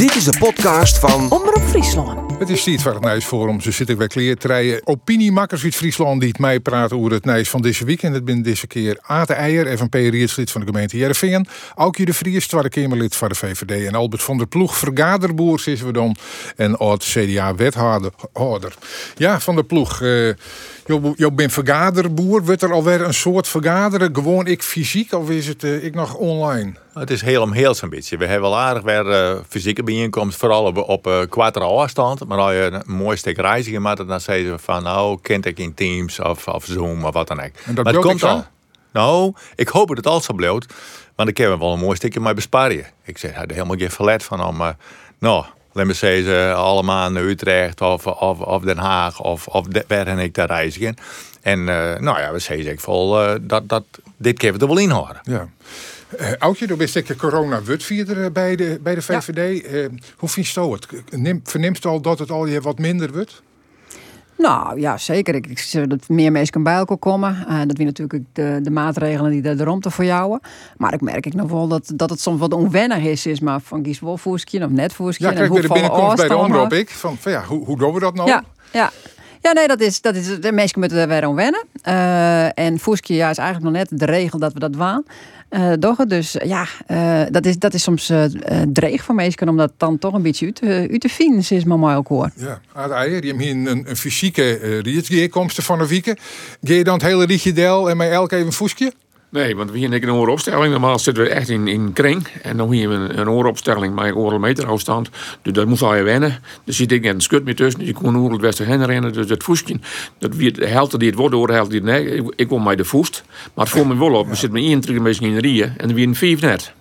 Dit is de podcast van Omroep Friesland. Het is tijd van het Nijsforum. Zo zit ik bij kleertreien opiniemakkers uit Friesland die het mij praten over het Nijs van deze week. En het ben deze keer Ate Eijer, FNP-rietslid van de gemeente Jereveen. Aukje de Vries, Tweede Kamerlid van de VVD. En Albert van der Ploeg, vergaderboer, is we dan. En oud CDA-wethouder. Ja, van der Ploeg. Uh, je bent vergaderboer. Wordt er alweer een soort vergaderen? Gewoon ik fysiek of is het uh, ik nog online? Het is heel om heel zo'n beetje. We hebben wel aardig weer uh, fysieke bijeenkomst, vooral op, op uh, afstand. Maar als je een mooi stuk reiziger maakt, dan zeggen ze van nou, kent ik in Teams of, of Zoom of wat dan ook. En dat maar het komt al. Nou, ik hoop dat het al zo blijft. Want ik heb wel een mooi stukje mee besparen. Ik zeg, er helemaal geen verlet van om, nou, laat me zeggen, allemaal naar Utrecht of, of, of Den Haag of, of de, waar en ik daar reizigen. En uh, nou ja, we zeggen ik vol uh, dat, dat dit keer we er wel in horen. Ja. Uh, Oudje, dan bist ik corona-wutvierder bij de, bij de VVD. Ja. Uh, hoe vind je het? Neem, verneemt al dat het al je wat minder wordt? Nou ja, zeker. Ik, ik zie dat meer mensen bij elkaar komen. Uh, dat wie natuurlijk de, de maatregelen die er rond te voor jou. Maar ik merk ik nog wel dat, dat het soms wat onwennig is, is maar van kies wel of net voerskje. Ja, kijk, bij de binnenkomst bij de omroep ik. Van, van ja, hoe, hoe doen we dat nou? Ja, ja. Ja, nee, dat is, dat is, de mensen moeten er weer aan wennen. Uh, en voerskje ja, is eigenlijk nog net de regel dat we dat waan. Uh, doch, dus ja, uh, dat, is, dat is soms uh, dreig voor mensen om dat dan toch een beetje uit, uit te vinden, is maar mooi ook hoor. Ja, je hebt hier een, een fysieke uh, van een week. Ga je dan het hele rietje deel en mij elk even een? Nee, want we hier een ooropstelling. Normaal zitten we echt in, in kring. En dan hier een, een ooropstelling met een meter afstand. Dus dat moest al je wennen. Dus zit ik net een skut meer tussen. Dus ik kon hoe het beste heen rennen. Dus dat voestje, dat wie de helft die het wordt door de helft die nee. Ik, ik kom bij de voest. Maar het voelt me wel op. We zitten met één beetje in de rieën. En wie een vijf net.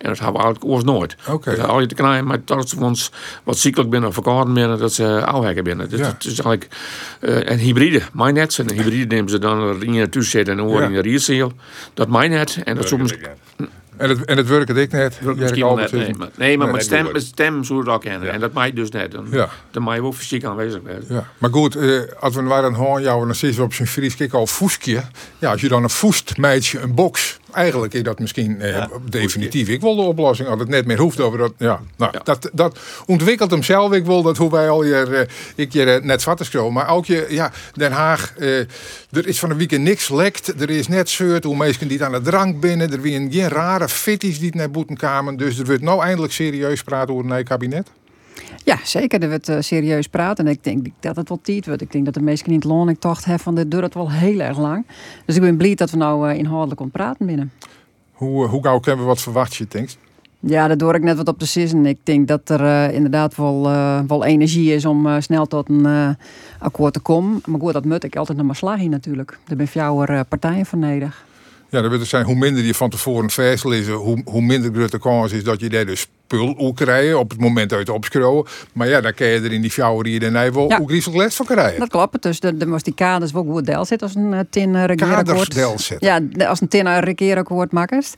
En dat hebben we eigenlijk oors nooit. Okay. Dus al je te knijpen, maar dat ze ons wat ziekelijk binnen of verkouden binnen, dat ze ouwhekken binnen. Dus Ja. het is eigenlijk uh, een hybride. Mijnet. En een hybride nemen ze dan in je tussen zetten en Ja. in de rierseel. Dat mijnet. En dat soms. En het, en het werkt ik net. Misschien net, is- nee, maar, nee, maar Nee, met dat stem, met stem zou het ook kennen. En dat mag je dus net. Dan, Ja. dan je wel fysiek aanwezig zijn. Ja, maar goed, eh, als we waren hoorn jou dan zitten we op zijn Fries kijk al voeskje. Ja, als je dan een voest meidje een box, eigenlijk is dat misschien eh, definitief. Ik wil de oplossing als het net meer hoeft over dat. Ja, nou, Ja. dat, dat ontwikkelt hem zelf. Ik wil dat hoe wij al hier, eh, ik je eh, net vatten. Maar ook je, ja, Den Haag, eh, er is van de weekend niks lekt. Er is net zeurt hoe mensen die aan de drank binnen. Er weer geen rare fitties die het naar boeten kamen. Dus er wordt nou eindelijk serieus praten over een kabinet. Ja, zeker. Er wordt eh, serieus praten. En ik denk dat het wel tijd wordt. Ik denk dat de meesten niet loon ik tocht hebben van dit duurt wel heel erg lang. Dus ik ben blij dat we nou eh, inhoudelijk om praten binnen. Hoe, eh, hoe gauw kunnen we wat verwacht je, denkt? Ja, daar doe ik net wat op de sissen. Ik denk dat er inderdaad wel, wel energie is om snel tot een akkoord te komen. Maar goed, dat moet ik altijd nog maar slagen natuurlijk. Daar ben jouw uh, partijen voor nodig. Ja, dat wil dus zijn hoe minder je van tevoren vers lezen, hoe, hoe minder grote kans is dat je daar dus spul ook krijgen op het moment uit opschroeven. Maar ja, dan kan je er in die fjouwer hier daarna wel Ja. ook griezelig les van krijgen. Dat klopt. Dus de, de moest die kaders wel goed deel zit als een uh, tin Kaders regeerakkoord. Ja, de- als een tin uh, regeerakkoord makkers.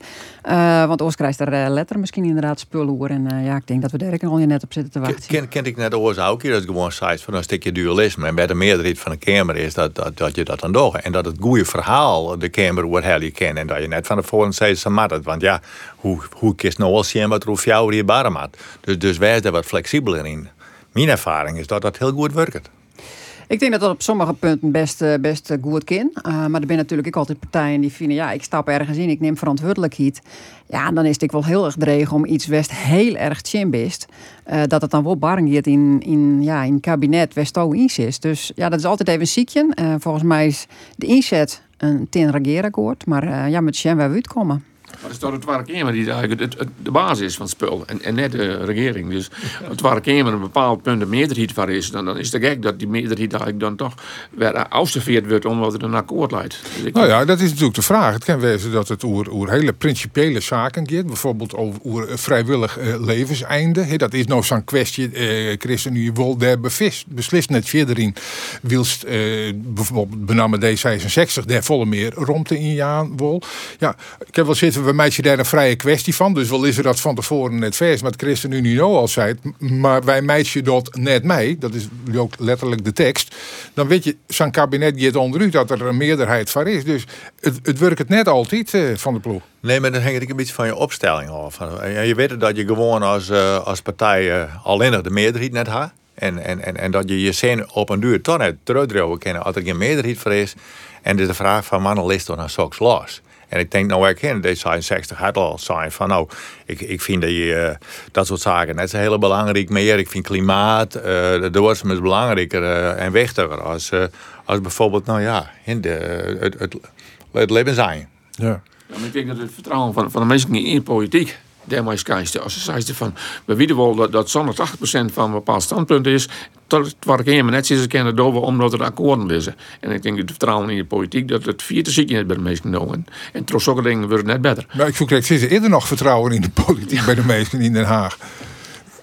Uh, want anders krijgt er uh, letter misschien inderdaad spullen En uh, ja, ik denk dat we daar al je net op zitten te wachten. Ken, ken ik net oors ook hier, dat het gewoon zei van een stukje dualisme. En bij de meerderheid van de Kamer is dat, dat, dat je dat dan doet. En dat het goede verhaal de Kamer wordt heel je kennen. En dat je net van tevoren zei, ze maakt het. Want ja, hoe, hoe kiest nou wel zien wat er jou hier. Dus, dus wij zijn er wat flexibeler in. Mijn ervaring is dat dat heel goed werkt. Ik denk dat dat op sommige punten best, uh, best uh, goed kan. Uh, maar er zijn natuurlijk ook altijd partijen die vinden... ja, ik stap ergens in, ik neem verantwoordelijkheid. Ja, dan is het wel heel erg dreig om iets west heel erg chimbist... dat het dan wel barring gaat in, in, ja, in kabinet iets is. Dus ja, dat is altijd even een ziekje. volgens mij is de inzet een ten regeerakkoord. Maar ja, met Sjen waar we uitkomen. Maar het is toch het Tweede die eigenlijk het, het, de basis is van het spul. En, en net de regering. Dus het Tweede een bepaald punt de meerderheid van is. Dan, dan is het gek dat die meerderheid eigenlijk dan toch weer wordt omdat er een akkoord leidt. Dus Nou ja, dat is natuurlijk de vraag. Het kan wezen dat het over, over hele principiële zaken gaat. Bijvoorbeeld over, over vrijwillig uh, levenseinde. He, dat is nou zo'n kwestie. Christen, u wil daar beslist, net verder in. Wilst uh, bijvoorbeeld benamen D66 daar volle meer romte in jaan wil. Ja, ik heb wel zitten we maken daar een vrije kwestie van. Dus wel is er dat van tevoren net vers, maar het ChristenUnie nou al zei. Maar wij meisje dat net mij, dat is ook letterlijk de tekst. Dan weet je, zo'n kabinet gaat onderuit dat er een meerderheid voor is. Dus het, het werkt het net altijd uh, van de ploeg. Nee, maar dan hangt het een beetje van je opstelling af. Je weet dat je gewoon als, als partij uh, alleen de meerderheid net hebt. En, en, en, en dat je je zin op een duur toch net terugdrouwen kan als er geen meerderheid voor is. En dus de vraag van mannen ligt dan naar soks los. En ik denk nou herkennen, deze 60 had al zijn van nou, ik, ik vind dat je uh, dat soort zaken net zo heel belangrijk meer. Ik vind klimaat, uh, de duurzaam is belangrijker uh, en wichtiger als, als bijvoorbeeld, nou ja, in de, het, het, het leven zijn. Ja. ja maar ik denk dat het vertrouwen van, van de mensen in de politiek ze zeiden van, we weten wel dat, dat zo'n 80% van een bepaald standpunt is, tot waar ik helemaal net ze kennen door omdat er akkoorden liggen. En ik denk dat het vertrouwen in de politiek, dat het vierde zie je net bij de meesten genomen. En trots zulke dingen wordt net beter. Nou, ik zoek ze eerder nog vertrouwen in de politiek bij de meesten in Den Haag.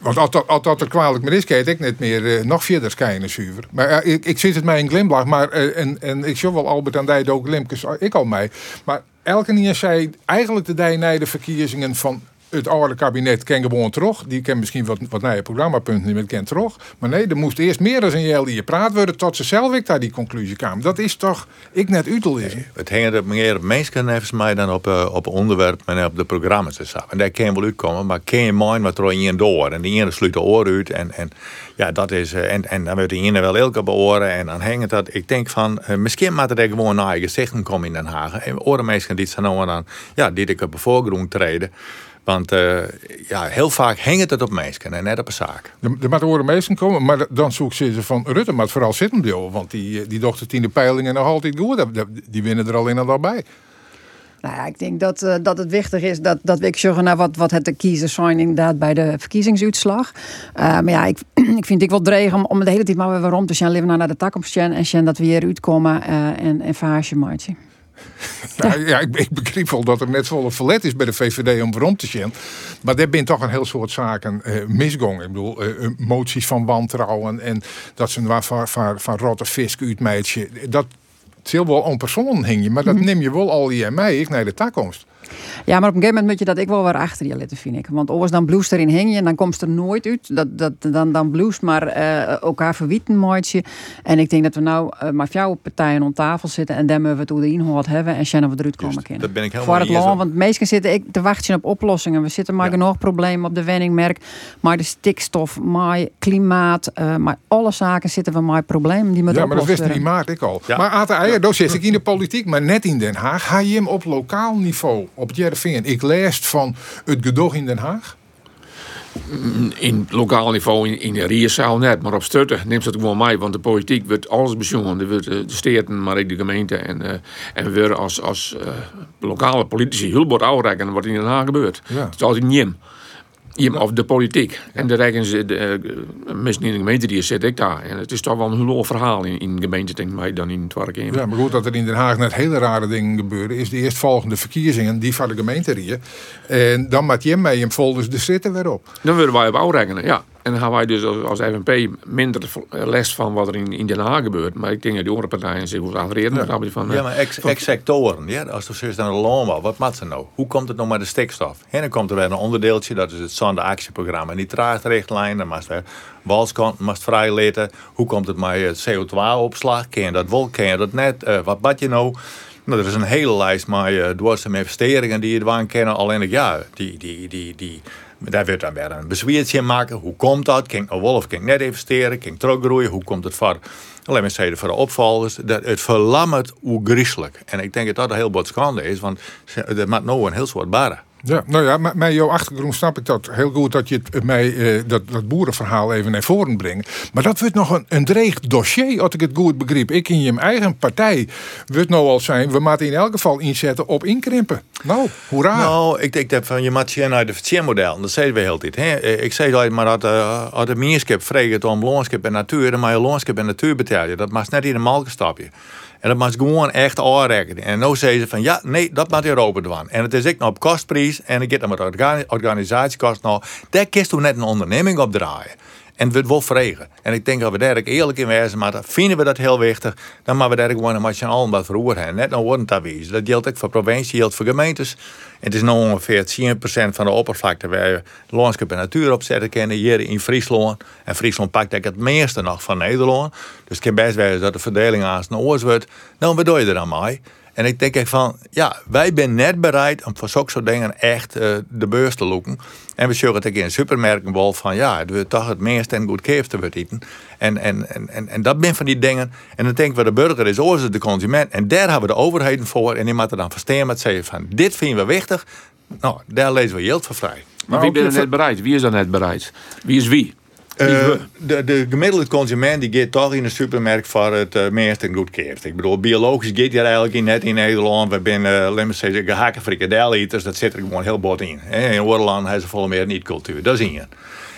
Want als dat, als dat er kwalijk meer is, kijk ik net meer uh, nog verder schijnen zuiver. Maar uh, ik, ik zit het mij in glimlach, maar uh, en, en ik zie wel Albert aan Dijden ook Limkes, ik al mij. Maar elke keer zei eigenlijk de dij de verkiezingen van het oude kabinet ken gewoon terug. Die ken misschien wat, wat nieuwe programmapunten niet meer ken terug. Maar nee, er moest eerst meer dan een jaar die je praat worden tot ze zelf ik daar die conclusie kwamen. Dat is toch ik net utel is. het hangt er meer mensen even mij dan op, uh, op onderwerp en op de programma's en zo. En daar kan wel uitkomen, maar ken je mind wat er in door. En die ene sluit de oren uit en, en ja, dat is, uh, en, en dan wordt die ene wel elke beoren en dan hangt dat, ik denk van, uh, misschien moet er gewoon naar je gezichten komen in Den Haag. En oren die zijn nou dan, ja, die ik op de voorgrond treden. Want uh, ja, heel vaak hangt het op mensen en net op een zaak. Er moet horen mensen komen, maar dan zoek ze van Rutte, maar vooral deel. Want die, die dochter in de peilingen nog altijd goed. Die winnen er alleen al bij. Nou ja, ik denk dat, uh, dat het wichtig is dat, dat we zorgen naar wat, wat het de kiezers zijn inderdaad bij de verkiezingsuitslag. Uh, maar ja, ik, ik vind ik wel dreig om, om de hele tijd maar waarom te zijn, leven naar de toekomst en zien dat we hier uitkomen uh, en, en vaasje maatje. Ja, ja ik, ik, begreep wel dat er net een verlet is bij de VVD om waarom te zien. Maar daar zijn toch een heel soort zaken uh, misgong. Ik bedoel, uh, moties van wantrouwen en dat ze waar van, van, van rotte fisk uitmeidje. Dat heel wel onpersoonlijk hing je, maar dat mhm. neem je wel al je mij ik naar de toekomst. Ja, maar op een gegeven moment moet je dat ik wel weer achter je letten, vind ik. Want anders dan bloest erin hing je en dan komt er nooit uit. Dat, dat, dan, dan bloest maar uh, elkaar verwieten mooitje. En ik denk dat we nou uh, maar jouw partijen om tafel zitten en dan we het hoe de inhoud hebben en zien we eruit komen kunnen. Dat ben ik helemaal Voor het land, want meestal zitten ik te wachten op oplossingen. We zitten maar ja. genoeg problemen op de wenningmerk, maar de stikstof, maar klimaat, uh, maar alle zaken zitten we maar problemen die met Ja, maar dat wist niet maart ik al. Ja. Maar Ate Eier, daar zit ik in de politiek, maar net in Den Haag. Ga je hem op lokaal niveau op Jereveen. Ik lees van het gedoog in Den Haag. In lokaal niveau, in, in de Rierzaal net, maar op Stutten neemt het gewoon mee, want de politiek wordt alles bezonnen. Er wordt de steden, maar ook de gemeente. En, uh, en we als, als uh, lokale politici heel wat uitrekken wat in Den Haag gebeurt. Ja. Het is altijd niet of de politiek. En de rekenen ze, de, uh, mensen in de gemeente die zit ik daar. En het is toch wel een heel verhaal in, in de gemeente, denk ik, dan in het werk. Ja, maar goed, dat er in Den Haag net hele rare dingen gebeuren, is de eerstvolgende verkiezingen, die van de gemeente hier. En dan maakt je mee en folders de zitten weer op. Dan willen wij op rekenen, ja. En dan gaan wij dus als, als FNP minder les van wat er in, in Den Haag gebeurt. Maar ik denk dat die andere partijen zich goed adreren. Ja. Van, ja, maar ex-sectoren. Ja, als er zoiets naar de landbouw, wat maakt ze nou? Hoe komt het nou met de stikstof? En dan komt er weer een onderdeeltje, dat is het zonde-actieprogramma. Nitraatrichtlijn, dan weer walskanten moest vrijleten. Hoe komt het met het CO2-opslag? Ken je dat wel, ken je dat net? Uh, wat bad je nou? Nou, er is een hele lijst met uh, dwarse investeringen die je waan kennen. Alleen ja, die, die, die, die, daar werd dan weer een bezweertje in maken. Hoe komt dat? Wel of kan ik net investeren? Ik teruggroeien? Hoe komt het voor? Alleen maar voor de opvallers. Dat het verlammert hoe griezelig. En ik denk dat dat een heel wat schande is. Want dat maakt nou een heel soort barren. Ja, nou ja, met jouw achtergrond snap ik dat heel goed dat je het mij eh, dat, dat boerenverhaal even naar voren brengt. Maar dat wordt nog een, een dreig dossier, als ik het goed begreep. Ik in je eigen partij wordt nou al zijn, we moeten in elk geval inzetten op inkrimpen. Nou, hoera. Nou, ik denk dat van je moet naar de vertiermodel. Dat zeggen we heel tijd. Hè? Ik zeg altijd maar dat uh, als de meerskip vreegt om loonskip en natuur, dan je loonskip en natuur betalen. Dat mag net in een malkenstapje. En dat moet gewoon echt aanrekenen. En nu zeggen ze van ja, nee, dat moet Europa doen. En het is ik nog op kostprijs en ik get dan met organisatiekosten nou. Daar kist u net een onderneming op draaien. En het wordt wel verregen. En ik denk dat we daar eerlijk in maar dan vinden we dat heel wichtig. Dan maar we daar gewoon een beetje allen wat verroer hebben. Net nou worden dat wezen. Dat geldt ook voor provincie, geldt voor gemeentes. Het is nu ongeveer 10% van de oppervlakte waar je landschap en natuur op zetten kennen. Hier in Friesland. En Friesland pakt het meeste nog van Nederland. Dus het kan best wezen dat de verdeling aan oors wordt. Nou, wat doe je er dan mee? En ik denk echt van, ja, wij zijn net bereid om voor zulke soort dingen echt uh, de beurs te loeken. En we zullen het in een supermerken wel van, ja, het wordt toch het meest en goed worden eten. En, en, en, en, en dat ben van die dingen. En dan denken we, de burger is oorzaak de consument. En daar hebben we de overheden voor. En die moeten dan verstaan met zeggen van, dit vinden we wichtig. Nou, daar lezen we geld voor vrij. Maar wie ben er net bereid? Wie is dan net bereid? Wie is wie? Uh, de, de gemiddelde consument die gaat toch in de supermarkt voor het uh, meest en goed keert. Ik bedoel, biologisch gaat hier eigenlijk net in Nederland. We zijn, uh, laten we zeggen, gehakken. Dat zit er gewoon heel bot in. In Oorland hebben ze volle meer niet-cultuur. Dat is in je.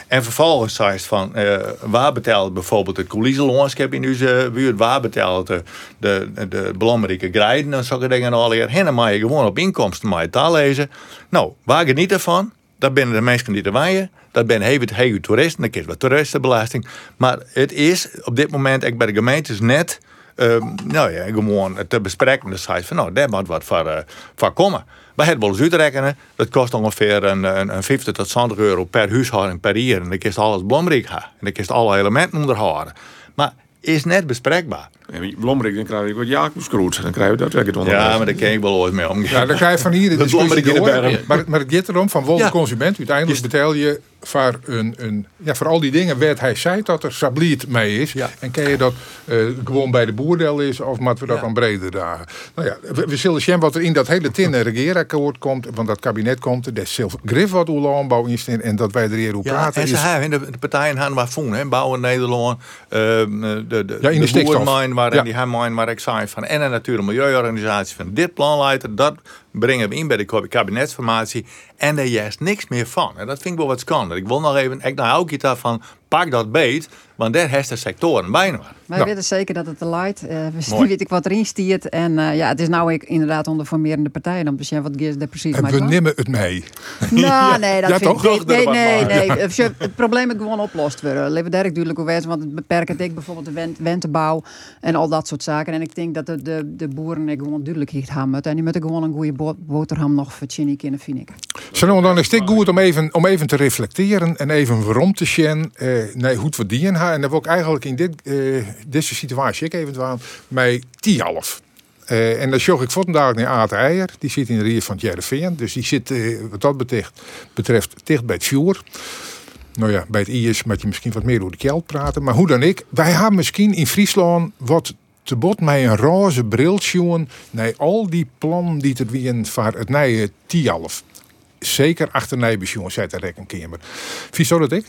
En vervolgens zei het van, uh, waar betaalt bijvoorbeeld het coulissenlandschap in onze buurt, waar betaalt de, de, de belangrijke grijden en zulke dingen al hier. Dan je gewoon op inkomsten maar taal lezen. Nou, waar geniet ervan? Dat binnen de mensen die er waaien. Dat ben heel veel toeristen. Dan is wat toeristenbelasting. Maar het is op dit moment ik bij de gemeentes net. Uh, nou ja, gewoon te bespreken. De site van nou, daar moet wat voor, uh, voor komen. We hebben wel uitrekenen. Dat kost ongeveer een, een, een 50 tot 20 euro per huishouding per jaar. En dan je alles belangrijk. En dan je alle elementen onderhouden. Maar is net bespreekbaar. Ja, Blomrik, dan krijg je wat Jacobskroet. Dan krijg je dat het onder. Ja, maar daar ken ik wel ooit mee om. Ja, dan krijg je van hier de discussie door. Maar, maar het gaat erom, van wel de consument, uiteindelijk betaal je voor, een, een, ja, voor al die dingen werd hij zei dat er sabliet mee is. Ja. En ken je dat uh, gewoon bij de boerdel is of moeten we dat dan breder dragen? Nou ja, we, we zullen zien wat er in dat hele tinnen regeerakkoord komt. Want dat kabinet komt, er is zelf grif wat hoe landbouw in en dat wij er hier hoe ja, praten. En ze hebben, de, de partijen gaan voelen, hè, bouwen Nederland, uh, de, de, ja, in de, de boermijn waar, ja. die mine waar ik zei van en de natuur- en milieuorganisatie van dit planleider, dat brengen we in bij de kabinetsformatie. En daar juist niks meer van. En dat vind ik wel wat schande. Ik wil nog even, ik nou ook iets van pak dat beet, want daar heeft de sectoren bijna. Wij nou. weten zeker dat het te light. Uh, we weet ik wat erin stiert. En uh, ja, het is nou ik, inderdaad onder formerende partijen om te zien wat er precies En we nemen het mee. Nou, ja. nee, dat ja, vind toch? ik Nee, nee, nee. Ja. Het probleem is gewoon oplost worden. Leven Dirk duidelijk hoe wijze, want het beperkt ik bijvoorbeeld de went, wentebouw en al dat soort zaken. En ik denk dat de, de, de boeren ik gewoon duidelijk hier hebben. En die moeten gewoon een goede boterham nog Chinny kunnen, vind ik. Zo, dan is het goed om even, om even te reflecteren en even waarom te zien. Uh, nee, hoe het verdienen. En dat ik eigenlijk in dit, uh, deze situatie ik even met Tialf. Uh, en dan zocht ik vandaag naar Aad Eier. Die zit in de rier van Jereveen. Dus die zit wat dat betreft, betreft dicht bij het vuur. Nou ja, bij het IS moet je misschien wat meer over de keld praten. Maar hoe dan ik. Wij hebben misschien in Friesland wat te bot met een roze bril naar al die plannen die er weer voor het nieuwe Tialf. Zeker achter Nijbesjongen, zei de rekenkamer. Wie zo dat ik?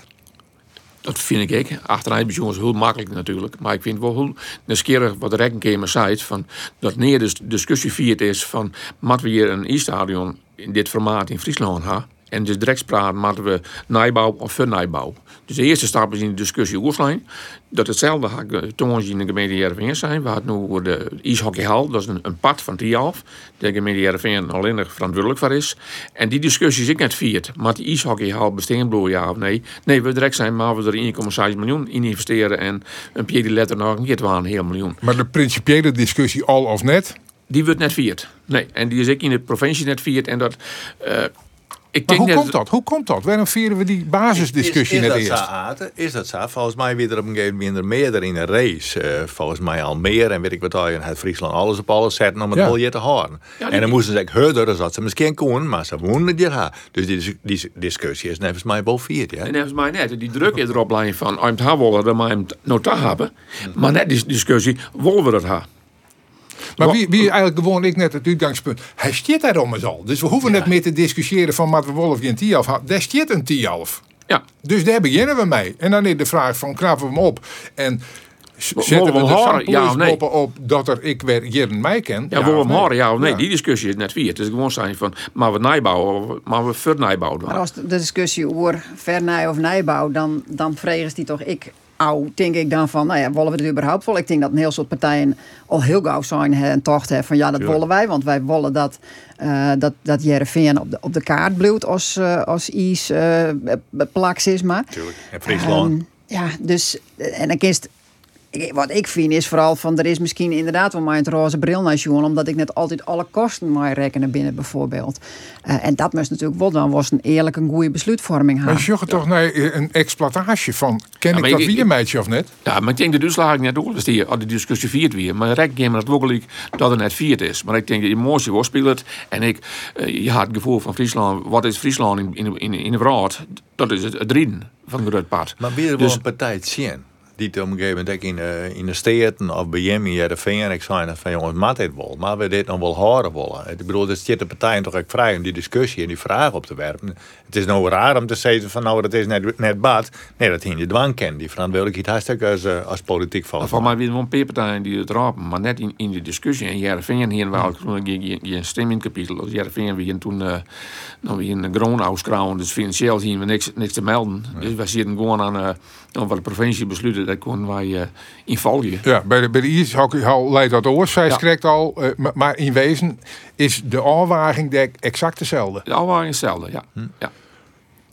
Dat vind ik. Achteruit is jongens heel makkelijk natuurlijk. Maar ik vind wel heel nieuwsgierig wat de rekenkamer zei. Van, dat neer de discussie viert is van... moeten we hier een e-stadion in dit formaat in Friesland hebben? En dus direct praten, moeten we nijbouw of vernijbouw. Dus de eerste stap is in de discussie oerslijn. Dat hetzelfde ik toen in de gemeente Jereveen zijn. We hadden nu de ijshockeyhal, dat is een, een pad van Tialf. De gemeente Jereveen alleen nog verantwoordelijk voor is. En die discussie is ik net viert. Maar die ijshockeyhal bestaan bloeien, ja of nee? Nee, we direct zijn, maar we er 1,6 miljoen in investeren. En een die letter nog niet wel een heel miljoen. Maar de principiële discussie al of net? Die wordt net viert. Nee, en die is ik in de provincie net viert. En dat... Uh, ik maar hoe komt dat? Hoe komt dat? Waarom vieren we die basisdiscussie is, net eerst? Zo, is dat zo? Volgens mij weer er op een gegeven moment meer in een race. Uh, volgens mij al meer en weet ik wat al in het Friesland alles op alles zetten om het ja. je te houden. Ja, en dan moesten ze zeggen, hurder, dan zat ze misschien kon, maar ze woonden het hier. Dus die, die discussie is volgens mij wel viert. Ja? En volgens mij net. Die druk is erop lijn van, om het hebben dan maar hem nota hebben. Maar net die discussie, willen we dat hebben? Maar wie, wie eigenlijk gewoon ik net het uitgangspunt. Hij stiert daarom eens al. Dus we hoeven ja. net meer te discussiëren van wat we Wolf een Tialf had. Daar stiert een Tialf. Ja. Dus daar beginnen we mee. En dan is de vraag van knappen we hem op. En zetten we de horen, ja of nee? op dat er ik weer Jeren mij ken. Ja, ja we hem horen, ja of nee? Die discussie is net wie. Het is gewoon zijn van, maar we nijbouwen, maar we vernijbouwen. Maar als de discussie over vernij of nijbouw, dan, dan vregen die toch ik au, denk ik dan van, nou ja, willen we het überhaupt wel? Ik denk dat een heel soort partijen al heel gauw zijn en tocht hebben van ja, dat willen wij, want wij willen dat, uh, dat, dat Jereveen op de, op de kaart bloedt als, uh, als iets uh, plaks is maar. Tuurlijk, en Friesland. Um, Ja, dus en dan kiest. Wat ik vind is vooral van er is misschien inderdaad wel een roze bril naar Johan, omdat ik net altijd alle kosten maar rekenen binnen bijvoorbeeld. Uh, en dat moest natuurlijk wel dan was een eerlijke, een goede besluitvorming hebben. Maar je toch toch naar een exploitatie van ken ja, ik dat meidje of net? Ja, maar ik denk de uitslag net door, dus die, die discussie viert weer. Maar rek game dat wel dat het net viert is. Maar ik denk dat je emotie wel speelt en ik, uh, je had het gevoel van Friesland, wat is Friesland in, in, in, in de wereld? Dat is het, het van het pad. Maar weer wel dus, een partij zien die op een gegeven moment in, uh, in de steden of bij hem in de. Ik zei van jongens, maat dit wel. Maar we dit nog wel horen willen. Ik bedoel, er zit de partijen toch ook vrij om die discussie en die vragen op te werpen. Het is nou raar om te zeggen van nou dat is net, net bad. Nee, dat je dwang kent. Die verantwoordelijkheid hartstikke als, uh, als politiek van. Voor mij weer een partijen die het rapen. Maar net in, in de discussie. En Jereveen hier wel je, je stem in het kapitel. Jereveen we toen uh, nou, we een groen krauwen. Dus financieel zien we niks, niks te melden. Dus wij zitten gewoon aan, uh, aan wat de provincie besluiten dat kon wij in valje. Ja, bij de, bij de ijshockey leidt dat oor, zij ja. al. Uh, maar in wezen is de afwaging dek exact dezelfde. De afwaging is hetzelfde, ja. Hm. ja.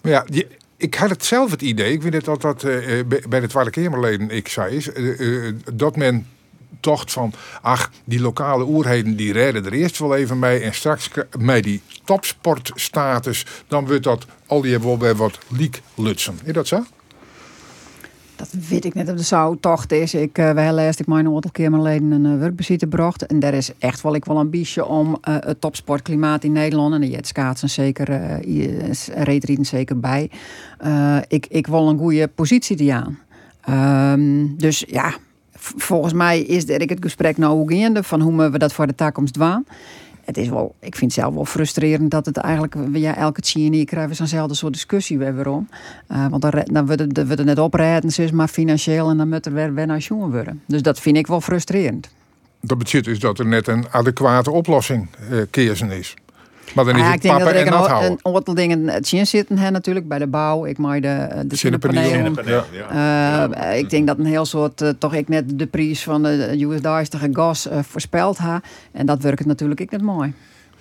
Maar ja, die, ik had het zelf het idee, ik weet het dat dat uh, bij de Tweede Kamerleden ik zei, is, dat men tocht van, ach, die lokale oerheden die redden er eerst wel even mee en straks met die topsportstatus, dan wordt dat al die wel weer wat liek lutsen. Is dat zo? Dat weet ik net of de zou tocht is. Ik, uh, wij laatst ik mijn aantal keer geleden een uh, gebracht. En daar is echt wel ik wel ambitie om uh, het topsportklimaat in Nederland. En de jet schaatsen zeker, uh, reetrieden zeker bij. ik, ik wil een goede positie die aan. Um, dus ja, volgens mij is er het gesprek nou gaande van hoe we dat voor de toekomst doen het is wel, ik vind het zelf wel frustrerend dat het eigenlijk, ja, elke tien krijgen we zo'nzelfde soort discussie weer waarom. Uh, want dan, dan wordt het, net oprijden, is maar financieel en dan moet er weer, jongen worden. Dus dat vind ik wel frustrerend. Dat betekent dus dat er net een adequate oplossing uh, is. Maar dan is ah, het ik denk dat er een, een aantal dingen in zitten hè, natuurlijk bij de bouw. Ik maak de, de zonnepanelen. Ja. Uh, ik denk dat een heel soort, uh, toch ik net de prijs van de US gas uh, voorspeld ha. En dat werkt natuurlijk ik net mooi.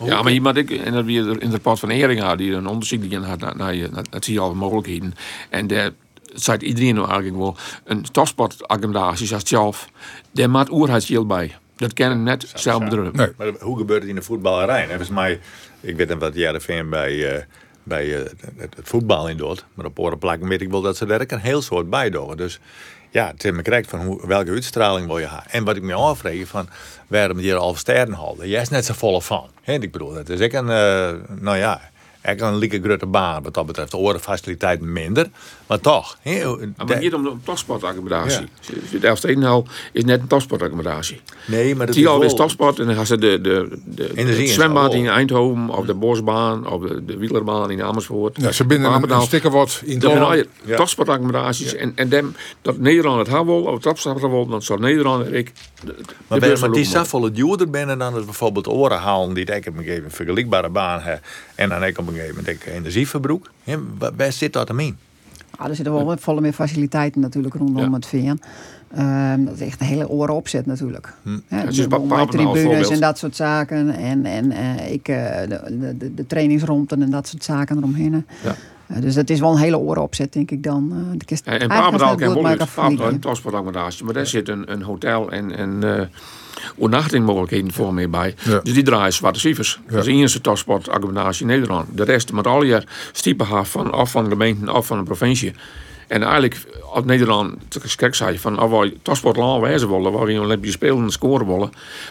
Ja, maar iemand ik, en dat weer in de pad van Eringa, die een onderzoek die had naar, naar, naar, naar, zie al mogelijkheden. En daar zei iedereen nou eigenlijk wel, een topsportorganisatie zoals zelf, daar maakt oerheidsgeld bij. Dat kennen net zelf bedrijven. Nee. Maar hoe gebeurt het in de voetballerij? Volgens mij ik weet wat JRVM bij, uh, bij uh, het, voetbal in doet. Maar op orenplakken weet ik wel dat ze daar een heel soort bij doen. Dus ja, me correct van hoe, welke uitstraling wil je hebben. En wat ik me afvraag van waarom die al sterren houden. Jij is net zo vol van. Ik bedoel, dat is ik een, uh, nou ja, echt een lieke grote baan wat dat betreft. De orenfaciliteiten minder. Maar toch. He, maar het gaat om een topsportaccommodatie. Ja. De Elfstedenhal is net een topsportaccommodatie. Nee, maar dat is wel... is topsport en dan gaan ze de, de, de, de zwembad in Eindhoven, of de bosbaan, of de, de wielerbaan in Amersfoort. Ja, ze binden een, een sticker wat in de ja. topsportaccommodaties. En, en dem, dat Nederland het hebben wil, of topsport wil, dan zal Nederland en ik... De, maar, ben, maar die zoveel duurder binnen dan het bijvoorbeeld oren halen, die ik op een gegeven vergelijkbare baan hebben. En dan ik op een gegeven moment energieverbruik. Waar zit dat aan? Ah, er zitten wel volle meer faciliteiten natuurlijk rondom het VN. Um, dat is echt een hele oren opzet natuurlijk. Hm. Ja, dus tribunes en dat soort zaken. En, en uh, ik, uh, de, de, de trainingsromten en dat soort zaken eromheen. Ja. Uh, dus dat is wel een hele oren opzet, denk ik dan. De kist, en Papendal kan wel een. Maar daar zit een, een hotel en... en overnachtingmogelijkheden voor mee bij. Dus die draaien zwarte cijfers. Dat is de eerste topsportaccommodatie in Nederland. De rest met al je stiepen van, af van de gemeente, af van de provincie. En eigenlijk, als Nederland kijk zei van als we topsportland wijzen willen, waar we een Olympische Spelen en scoren willen,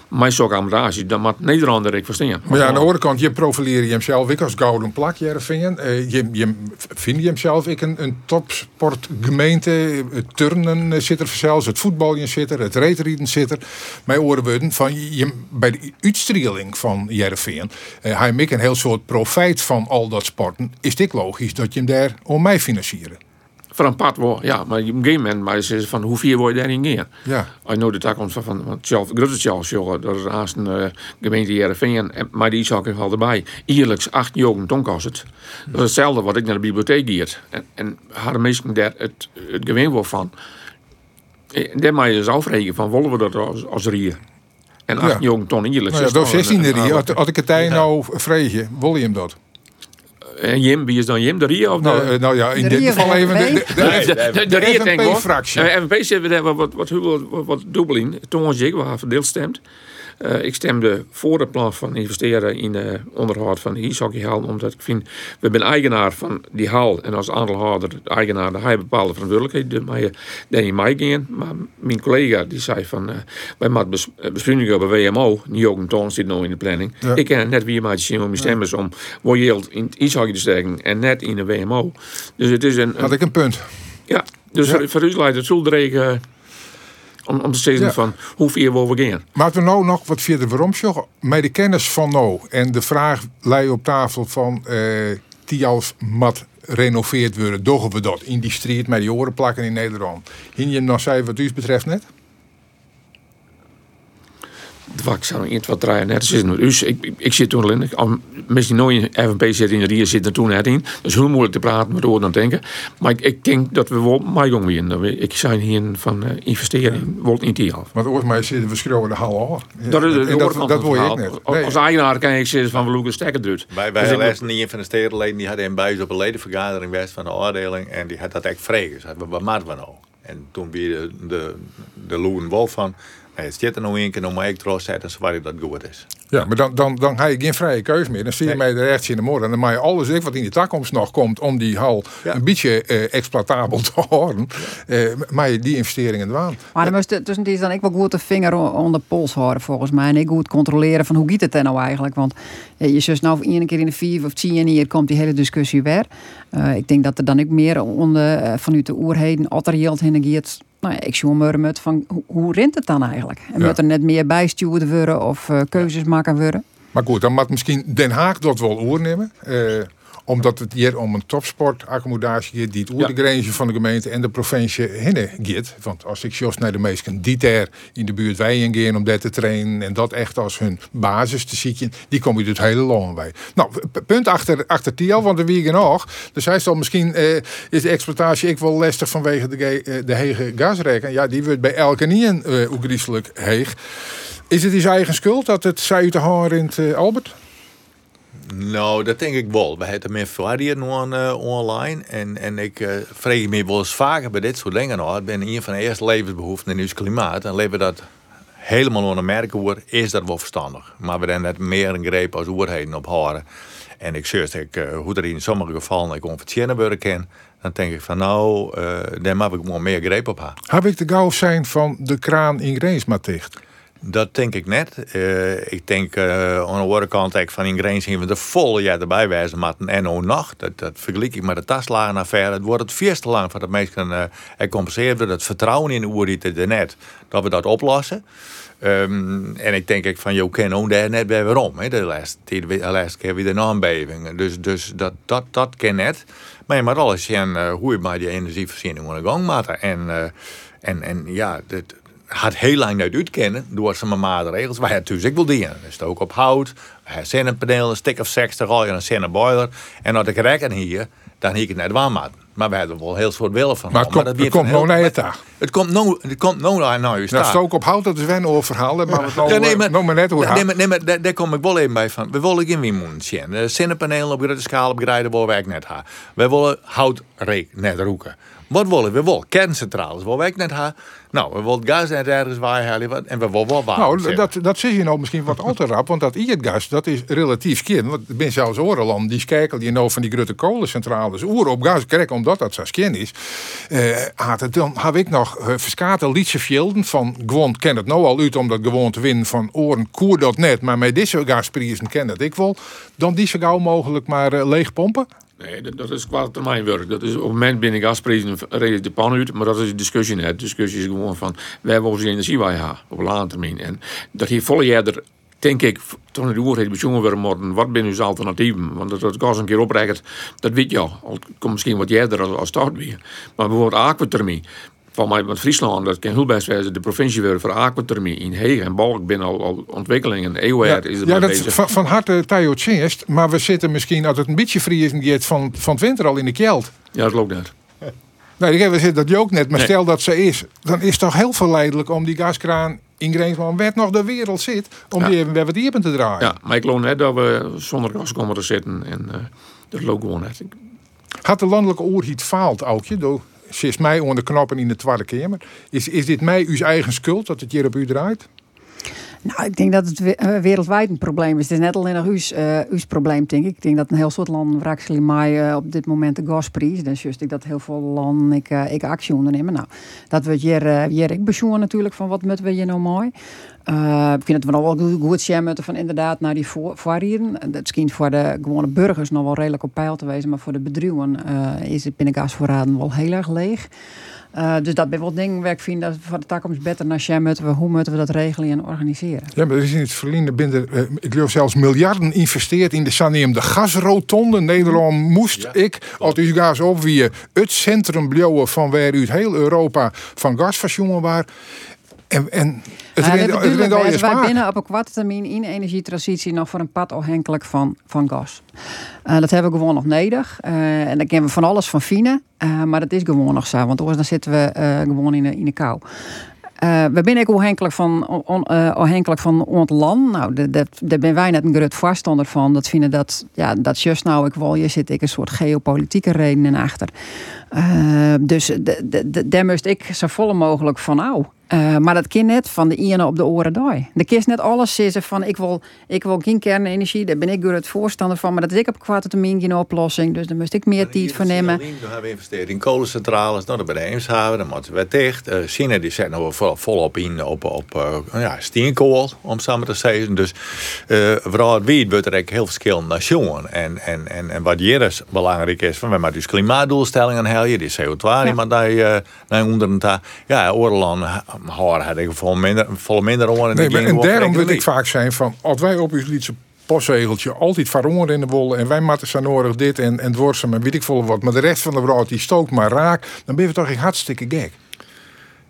maar zo'n accommodatie, dan moet Nederland er ik verstaan. Maar ja, aan de andere kant, je profileer je ik als gouden plak, Jereveen. Uh, je, je vind je hemzelf ik een, een topsportgemeente, turnen zit er zelfs, het voetballen zit er, het reetrieden zit er. Mij oren van je, bij de uitstrieling van Jereveen, uh, hij ik een heel soort profijt van al dat sporten, is dit logisch dat je hem daar om mij financieren voor een pad wel, ja, maar op een gegeven moment, maar is van hoe vier word je daarin neer? Ja. Als je nou de toekomst van, van, van Charles, grote Charles, dat is haast een uh, gemeente Jereveen, maar die zag ik al erbij. Ierlijks acht ton kost het. Dat is hetzelfde wat ik naar de bibliotheek giet. En, en hadden mensen daar het, het gewin wel van. En daar moet je dus afrekenen van, willen we dat als, als rier? En acht ja. ton ierlijks. Nou ja, dat 16 rier, ik het tijd nou vreeg wil je hem dat? En Jim, wie is dan Jim? De Ria of de... Nou, eh, nou ja, in De dit geval even de, de, de- de, de- de, de. FNP-fractie. Eh, FNP wat, wat, wat, wat, wat, wat dubbel in. Toen was ik waar verdeeld stemt. Eh, ik stemde voor het plan van investeren in de onderhoud van de ishockeyhal. Omdat ik vind, we zijn eigenaar van die hal. En als aandeelhouder, de eigenaar, daar heb je bepaalde verantwoordelijkheid. Dus maar je daar niet mij gaan. Maar mijn collega die zei van, eh, wij maken bes, bij WMO. Een toon zit nou in de planning. Ja. Ik ken net wie maatjes zien om mijn stemmers om royaal in het ishockey te steken. En net in de WMO. Dus het is een, een had ik een punt. ja, dus Ja. voor, u leidt het zoldregen om, om te zeggen Ja. van hoe ver we gaan. Maar we nou nog wat via de waarom Met de kennis van nou en de vraag lei op tafel van eh die als mat renoveerd worden, doggen we dat in die street met die oren plakken in Nederland. Hien je nog zei wat u betreft net? De vak zou iets wat draaien net is met u. Ik, ik, ik zit toen al in. Al, misschien nooit in FNP zit in de Ria zit er toen net in. Dus heel moeilijk te praten met oren aan het denken. Maar ik, ik denk dat we wel maar jong weer. Dat we- Ik zijn hier van eh, investeren. Wordt niet die half. Want ooit mij zitten we schreeuwen de hal af. Dat is dat wil je ik verhaal. net. Als- Nee. Als eigenaar kan ik zeggen van we loeken stekker drukt. Wij, wij Dus ik- een van de stedenleden die hadden een buis op een ledenvergadering best van de oordeling en die had dat echt vregen. Wat maken we nou? En toen wie de, de, de Loen Wolf van, het zit er nou een keer, nou maar ik trots zetten zodat dat goed is. Ja, maar dan, dan, dan heb je geen vrije keus meer. Dan zie je mij er rechts in de morgen. En dan mag je alles ik wat in de toekomst nog komt om die hal Ja. een beetje eh, exploitabel te houden. eh maar je die investeringen doen. Maar dan moest tussen die dan ik wel goed de vinger onder de pols houden volgens mij. En ik goed controleren van hoe gaat het er nou eigenlijk. Want eh, je zus nou één keer in de vier of tien jaar komt die hele discussie weer. Eh, ik denk dat er dan ook meer onder, vanuit de oerheden Otterjeeld heen gaat. Nou ja, ik zie met van hoe, rint het dan eigenlijk? En Ja. moet er net meer bijstuurd worden of eh, keuzes maken worden? Maar goed, dan moet misschien Den Haag dat wel oornemen. eh omdat het hier om een topsportaccommodatie gaat die het oer de grenzen van de gemeente en de provincie heen gaat. Want als ik jos naar de meesten die daar in de buurt wij gaan om dat te trainen en dat echt als hun basis te zien, die komen je het hele lang bij. Nou, punt achter, achter Tiel, want de wiegen nog. Dus hij zal misschien eh, is de exploitatie ik wel lastig vanwege de, eh, de hege gasrekening. Ja, die wordt bij elke niet een uh, griezelig heeg. Is het zijn eigen schuld dat het zij te horen in het eh, Albert? Nou, dat denk ik wel. We hebben meer variëren uh, online. En, en ik uh, vreeg me wel eens vaker bij dit soort dingen. Nou, ben een van de eerste levensbehoeften in ons klimaat. En leven dat helemaal onder merken wordt, is dat wel verstandig. Maar we hebben net meer een greep als oerheden op horen. En ik zie ik, uh, hoe er in sommige gevallen ik onvertjenen worden ken. Dan denk ik van nou, daar mag ik wel meer greep op hebben. Heb ik de gauw zijn van de kraan in Greensma dicht? Dat denk ik net. Uh, ik denk uh, aan de andere kant van zien we de volle jaar erbij wijzen maar en ook nog. Dat, dat vergelijk ik met de taslagenaffaire. Het wordt het vies te lang voor dat mensen uh, er compenseerd vertrouwen in de er net dat we dat oplossen. Um, en ik denk ik van, je kan ook daar net bij waarom. Hè? De, laatste, de laatste keer weer de aanbevingen. Dus, dus dat, dat, dat kan net. Maar je moet alles zien hoe je bij die energievoorziening aan de gang maakt. En, en, en ja, dat had heel lang niet uitkennen door zijn maatregels. Wij hebben natuurlijk wel dingen. Dus het ook op hout, zinnenpaneel, een stuk of 60, al je een zinnenboiler. En als ik reken hier, dan hier ik het net waar maken. Maar we hebben wel heel soort willen van. Maar het, maar komt, dat het komt nou naar je taag. Het komt nou, het komt nou naar, naar je staat. stook op hout, dat is wel een oververhaal. Maar we het nou, Ja, nee, maar, nou maar net hoe nee, maar, nee, maar daar, daar kom ik wel even bij van. We willen geen windmolen zien. De zinnenpanelen op grote schaal opgrijden willen wij net hebben. We willen houtreek net roeken. Wat willen we? wel? Kerncentrales willen wij net hebben. Nou, we willen gas net ergens waaihalen en we willen wel water. Nou, dat, dat zie je nou misschien wat al te rap, want dat gas dat is relatief kind. Want zijn zelfs orenlanden die kijken die nou van die grote kolencentrales oer op gas krijgen, omdat dat zo skin is. Uh, dan heb ik nog uh, verskate liedje velden van gewoon ken het nou al uit om dat gewoon te winnen van oren koer dat net, maar met deze gasprijzen ken dat ik wel. Dan die zo gauw mogelijk maar uh, leeg pompen. Nee, dat, is qua termijnwerk. Dat is op het moment binnen gasprijzen reden de pan uit, maar dat is een discussie net. De discussie is gewoon van, wij hebben onze energie waar ja, op lange termijn. En dat hier volle jaar er, denk ik, toen de oorheid bezongen worden worden, wat zijn uw alternatieven? Want dat het een keer oprecht, dat weet je al. Het komt misschien wat eerder als, als start weer. Maar bijvoorbeeld aquathermie van mij met Friesland, dat kan heel best wezen, de provincie weer voor aquathermie in Heeg en Balk binnen al, al ontwikkelingen. EOR ja, is er ja, dat bezig. van, van harte Tjinst, maar we zitten misschien, als het een beetje vriezen gaat, van, van het winter al in de kjeld. Ja, dat loopt net. Nee, ik zit dat je ook net, maar Nee. stel dat ze is, dan is het toch heel verleidelijk om die gaskraan in Greensman, werd nog de wereld zit, om Ja. die even bij wat diepen te draaien. Ja, maar ik geloof net dat we zonder gas komen te zitten. En, eh, Dat loopt gewoon net. Had de landelijke oorhiet faalt, Aukje, door sinds mij onder de knoppen in de Tweede Kamer. Is, is dit mij uw eigen schuld dat het hier op u draait? Nou, ik denk dat het eh, wereldwijd een probleem is. Het is net alleen nog uw, uh, probleem, denk ik. Ik denk dat een heel soort landen wrakselen mij uh, op dit moment de gasprijs. Dus ik dat heel veel landen ik, uh, ik actie ondernemen. Nou, dat wordt hier, hier ik natuurlijk van wat moeten we hier nou mooi. ik vind het wel wel goed zijn van inderdaad naar die variëren. Dat kind voor de gewone burgers nog wel redelijk op peil te wezen. Maar voor de bedrijven is het binnengasvoorraden wel heel erg leeg. Uh, dus dat dingen waar ik vind dat voor de toekomst beter naar jij moeten we, hoe moeten we dat regelen en organiseren. Ja, maar er is in het verleden binnen, uh, ik geloof zelfs miljarden investeerd in de Sanium de gasrotonde. Nederland moest ik, als u gas op wie het centrum blouwen van waar u het heel Europa van gasversioenen waar. En, en het ja, rent, het rent al je wij binnen op een kwart termijn in energietransitie nog voor een pad afhankelijk van, van gas. Uh, dat hebben we gewoon nog nodig. Uh, en dan kennen we van alles van fine. Uh, maar dat is gewoon nog zo. Want anders dan zitten we gewoon in de, in de kou. Uh, we zijn ook afhankelijk van, on, uh, afhankelijk van ons land. Nou, daar ben wij net een groot voorstander van. Dat vinden dat, ja, dat just nou ik wel, je zit ik een soort geopolitieke redenen achter. Uh, dus daar moest ik zo volle mogelijk van nou. Uh, maar dat kind net van de ene op de oren dooi. De kist net alles zeggen van ik wil, ik wil geen kernenergie, daar ben ik het voorstander van, maar dat is ik op kwarte termijn geen oplossing. Dus daar moest ik meer tijd voor nemen. We hebben geïnvesteerd in kolencentrales, nou, bij de Eemshaven, dan moeten we dicht. Uh, China die zet nou vol, volop in op, op uh, ja, steenkool, om samen te zeggen. Dus vooral het wiet wordt er heel verschillende nationen. En, en, en, en wat hier is belangrijk is, van, we hebben dus klimaatdoelstellingen helden, die CO2 ja. maar daar, naar onder Ja, Oorland hoor had ik vol minder, vol minder oren. Nee, maar, en daarom wil ik vaak zijn van, als wij op uw liedse postzegeltje altijd van in de wol en wij matten zo nodig dit en, en dworsen en weet ik veel wat, maar de rest van de brood die stookt maar raak, dan ben je toch echt hartstikke gek.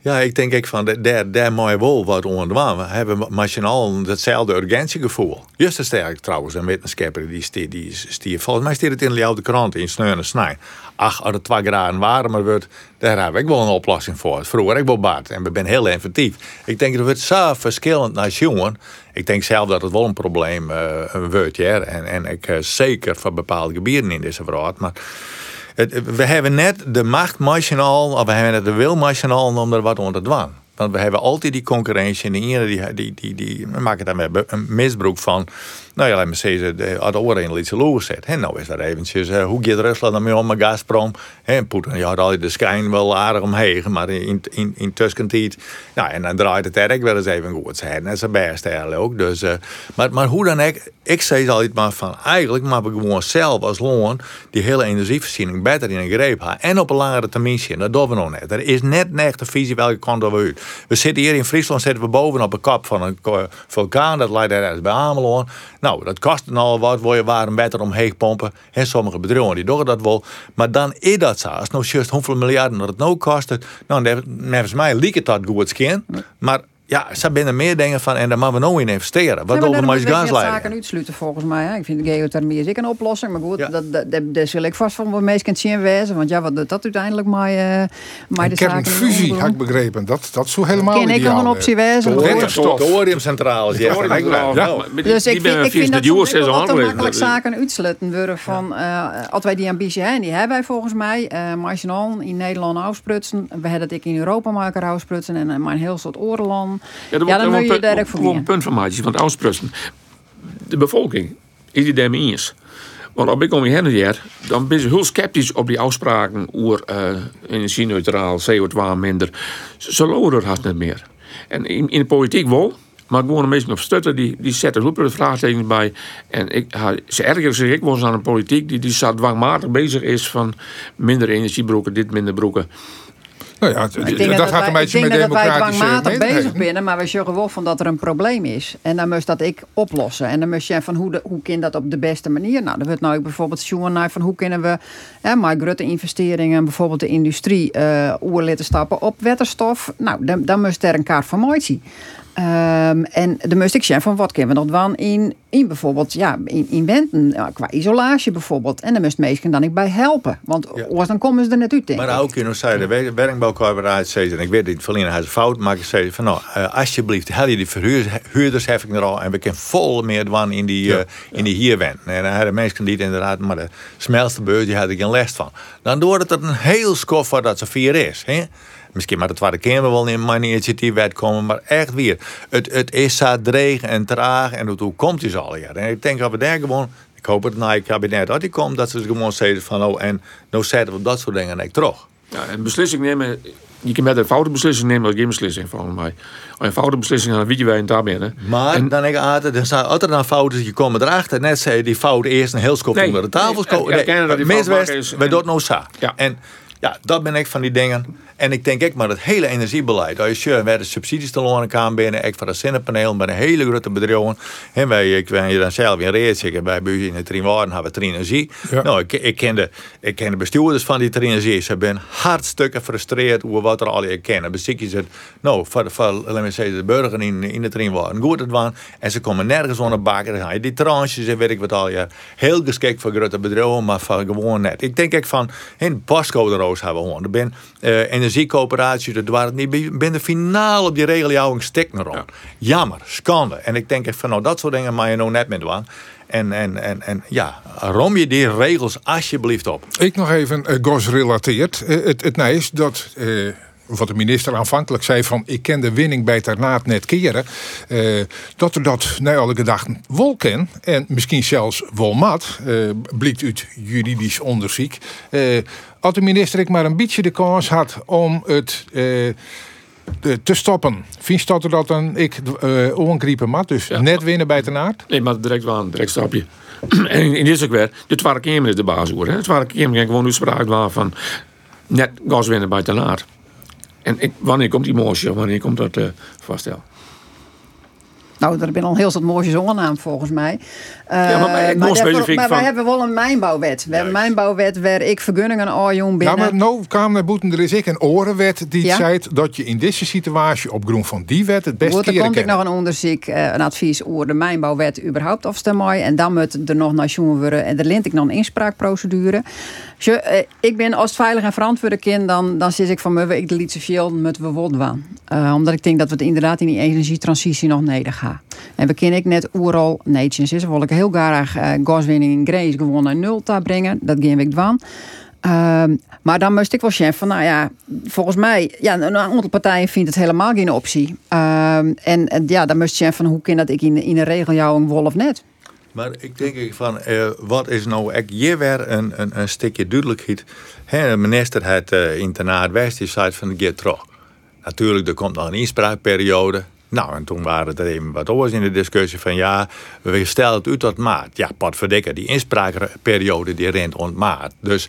Ja, ik denk ik van, daar, daar mooi wol wat onder We hebben machinaal hetzelfde urgentiegevoel. Juist sterk trouwens, een wetenschapper die stier, die stier, volgens mij stier het in de oude krant in Sneu en Snij. Ach, als het twee graden warmer wordt, daar heb ik wel een oplossing voor. Vroeger ik wel baat en we zijn heel inventief. Ik denk dat het zo verschillend naar jongen. Ik denk zelf dat het wel een probleem uh, wordt, ja. En, en ik uh, zeker voor bepaalde gebieden in deze wereld, maar we hebben net de macht machinaal, of we hebben net de wil machinaal om er wat onder te. Want we hebben altijd die concurrentie en de ene die, die, die, die maken daar een misbruik van. Nou ja, me zeggen, de, de oren iets loos zet. En nou is dat eventjes, uh, hoe gaat Rusland dan mee om met Gazprom? En Poetin, je had altijd de schijn wel aardig omheen, maar in, in, in tussentijd, nou en dan draait het erg wel eens even goed zijn. Dat is het beste eigenlijk ook. Dus, uh, maar, maar hoe dan ook, ik zeg altijd maar van, eigenlijk maar we gewoon zelf als loon die hele energievoorziening beter in een greep hebben. En op een langere termijn zien, dat doen we nog net. Er is net een echte visie welke kant we uit. We zitten hier in Friesland, zitten we bovenop een kap van een vulkaan, dat lijkt ergens bij Ameland. Nou, dat kost al wat, wil je waren beter omheen pompen. En sommige bedrijven die doen dat wel. Maar dan is dat zo. Als nou juist hoeveel miljarden dat het nou kost, nou, volgens mij lijkt het dat goed skin. Maar ja, ze zijn meer dingen van en daar moeten we nou in investeren. Wat doen we met gasleidingen? zaken uitsluiten volgens mij. Hè. Ik vind de geothermie is ik een oplossing. Maar goed, dat, dat, dat, zul ik vast van wat meest kunt zien wezen. Want ja, wat doet dat uiteindelijk maar, uh, maar de zaken... fusie, had ik begrepen. Dat, dat zo helemaal Ken ik nog een optie wezen. Thoriumcentrales. Ja, ja. Dus ik vind, ik vind dat wel makkelijk zaken uitsluiten worden van... Uh, als wij die ambitie hebben, die hebben wij volgens mij. Uh, marginaal in Nederland afsprutsen. We hebben dat ik in Europa maken afsprutsen. En maar een heel soort Ja, ja dan moet je daar ook voor een punt van maken van Oostprussen. De bevolking is die daarmee eens. Want als ik om je heen dan ben ze heel sceptisch op die afspraken over uh, energie-neutraal, CO2 minder. Ze loeren haast niet meer. En in, in de politiek wel, maar gewoon de mensen op stutten, die, die zetten heel veel vraagtekens bij. En ik, ze erger zich ik was aan een politiek die, die dwangmatig bezig is van minder energiebroeken, dit minder broeken. Nou ja, dat, gaat een beetje met democratische... Ik denk dat wij dwangmatig bezig binnen, maar we zorgen wel van dat er een probleem is. En dan moest dat ik oplossen. En dan moest je van hoe, de, hoe kan dat op de beste manier? Nou, dan wordt nou bijvoorbeeld naar van hoe kunnen we... Ja, maar grote investeringen, bijvoorbeeld de industrie... Uh, stappen op waterstof. Nou, dan, dan moest er een kaart van mooi zien. Ehm, en de moest ik zeggen van wat kunnen we nog dan in, in bijvoorbeeld ja, in, in Wenten, ja, qua isolatie bijvoorbeeld. En dan moest mensen dan ik bij helpen. Want Ja. dan komen ze er net uit, Maar ik. ook in ons de wer- werkbouwcorporatie zei, en ik weet niet, had een fout, maar ik zei van nou, eh, alsjeblieft, hel je die verhuurdersheffing er al en we kunnen vol meer doen in die, eh, in die hierwend. En dan hadden mensen die inderdaad, maar de smelste beurs, die had ik geen last van. Dan door het een heel skof wat dat zo vier is. Hè? Misschien maar de Tweede Kamer wel in mijn initiatiefwet komen, maar echt weer. Het, het is zo dreig en traag en hoe komt die al hier? En ik denk dat we daar gewoon, ik hoop het na het kabinet dat die komt, dat ze gewoon zeggen van oh en nou zetten we dat soort dingen ik terug. Ja, en beslissing nemen, je kan met een foute beslissing nemen, dat is geen beslissing volgens mij. Als je een foute beslissing dan weet je waar je daar hè. Maar En- dan denk ik altijd, er zijn altijd dan fouten, je komt erachter. Net zei die fout eerst een heel schop Nee, onder de tafel nee, erkennen dat die is we en- doen nou zo. Ja. En ja, dat ben ik van die dingen. En ik denk ik maar het hele energiebeleid. Als je werden subsidies te lonen kan binnen, ik van een zonnepaneel bij een hele grote bedrijven. En wij, ik ben je dan zelf in reeds, ik bij u in het Trienwaarden hebben we. Ja. Nou, ik, ik, ken de, ik ken de bestuurders van die Trinenergie. Ze zijn hartstikke gefrustreerd over wat er al je kennen. Je het, nou, voor, voor laten we zeggen, de burger in, in de Trienwaarden goed het waren. En ze komen nergens onder bakken. Dan ga je die tranches en weet ik wat al je. Heel geschikt voor grote bedrijven, maar voor gewoon net. Ik denk ik van, in Pasco de Roos hebben gewoon. Er ben eh, energiecoöperaties, dat waren het niet bij- binnen finaal op die regeljouwing naar rond. Jammer, schande. En ik denk echt van, nou, dat soort dingen mag je nou net met doen. En, en, en, en ja, rom je die regels alsjeblieft op. Ik nog even uh, GOS-relateerd. Eh, het, het is dat... wat de minister aanvankelijk zei van ik ken de winning bij Ternaat net keren. eh, dat er dat naar alle gedachten wel ken. En misschien zelfs wel mat. eh, blijkt uit juridisch onderzoek. eh, als de minister ik maar een beetje de kans had om het de- te stoppen. Vind dat er dat dan ik uh, ongriepen mat. Dus Ja. net winnen bij Ternaat. Nee, maar direct waan, direct stapje. en in, dit ook weer, de Kamer is de baas hoor. De Tweede Kamer kan gewoon uitspraak waar van net gas winnen bij te laat. En ik, wanneer komt die motie, wanneer komt dat eh vaststel? Nou, er zijn al heel wat mooie zongenaam volgens mij. Ja, maar daarvoor- wij van- hebben wel een mijnbouwwet. We hebben een mijnbouwwet waar ik vergunningen al jong Ja, binnen. maar nou kwam naar boeten. Er is ik een orenwet die Ja. zei dat je in deze situatie op grond van die wet het best Goed, er keren komt ik nog een onderzoek, eh, een advies over de mijnbouwwet überhaupt afstemmen. En dan moet er nog naar worden. En daar lint ik nog een inspraakprocedure. Dus, eh, ik ben als veilig en verantwoorde kind, dan, dan zit ik van me, ik liet zoveel met we doen. Eh, omdat ik denk dat we het inderdaad in die energietransitie nog nodig gaan. En we kennen ik net oeral netjes is. wil ik heel graag eh gaswinning in Grace gewoon naar nul te brengen. Dat gaan ik doen. Ehm, maar dan moest ik wel zeggen van, nou ja, volgens mij, ja, een aantal partijen vindt het helemaal geen optie. Ehm, en, ja, dan moest je zeggen van, hoe kan dat ik in, in een regeljouwing wol of net? Maar ik denk van, eh, wat is nou echt hier weer een, een, een stukje duidelijkheid. Hè, de minister had uh, internaat West, die zei van de terug. Natuurlijk, er komt nog een inspraakperiode. Nou, en toen waren er even wat oors in de discussie van ja, we stellen het uit tot maart. Ja, pat verdikken, die inspraakperiode die rent rond maart. Dus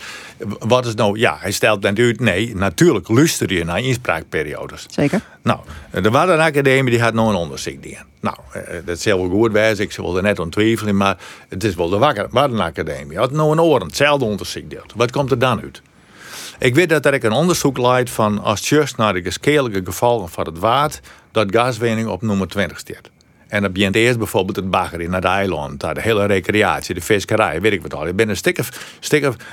wat is nou, ja, hij stelt natuurlijk, nee, natuurlijk luister je naar inspraakperiodes. Zeker. Nou, er was een academie die had nog een onderzoek die. Nou, eh, dat zal wel goed wijzen, ik wil er net aan twijfelen, maar het is wel de wakker, wat een academie. Had nog een oren, hetzelfde onderzoek deelt. Wat komt er dan uit? Ik weet dat er een onderzoek leidt van als just naar de geschedelijke gevolgen van het waard, dat gaswinning op nummer 20 staat. En dat begint eerst bijvoorbeeld het baggeren naar de eiland, de hele recreatie, de visserij, weet ik wat al. Ik ben een stuk of,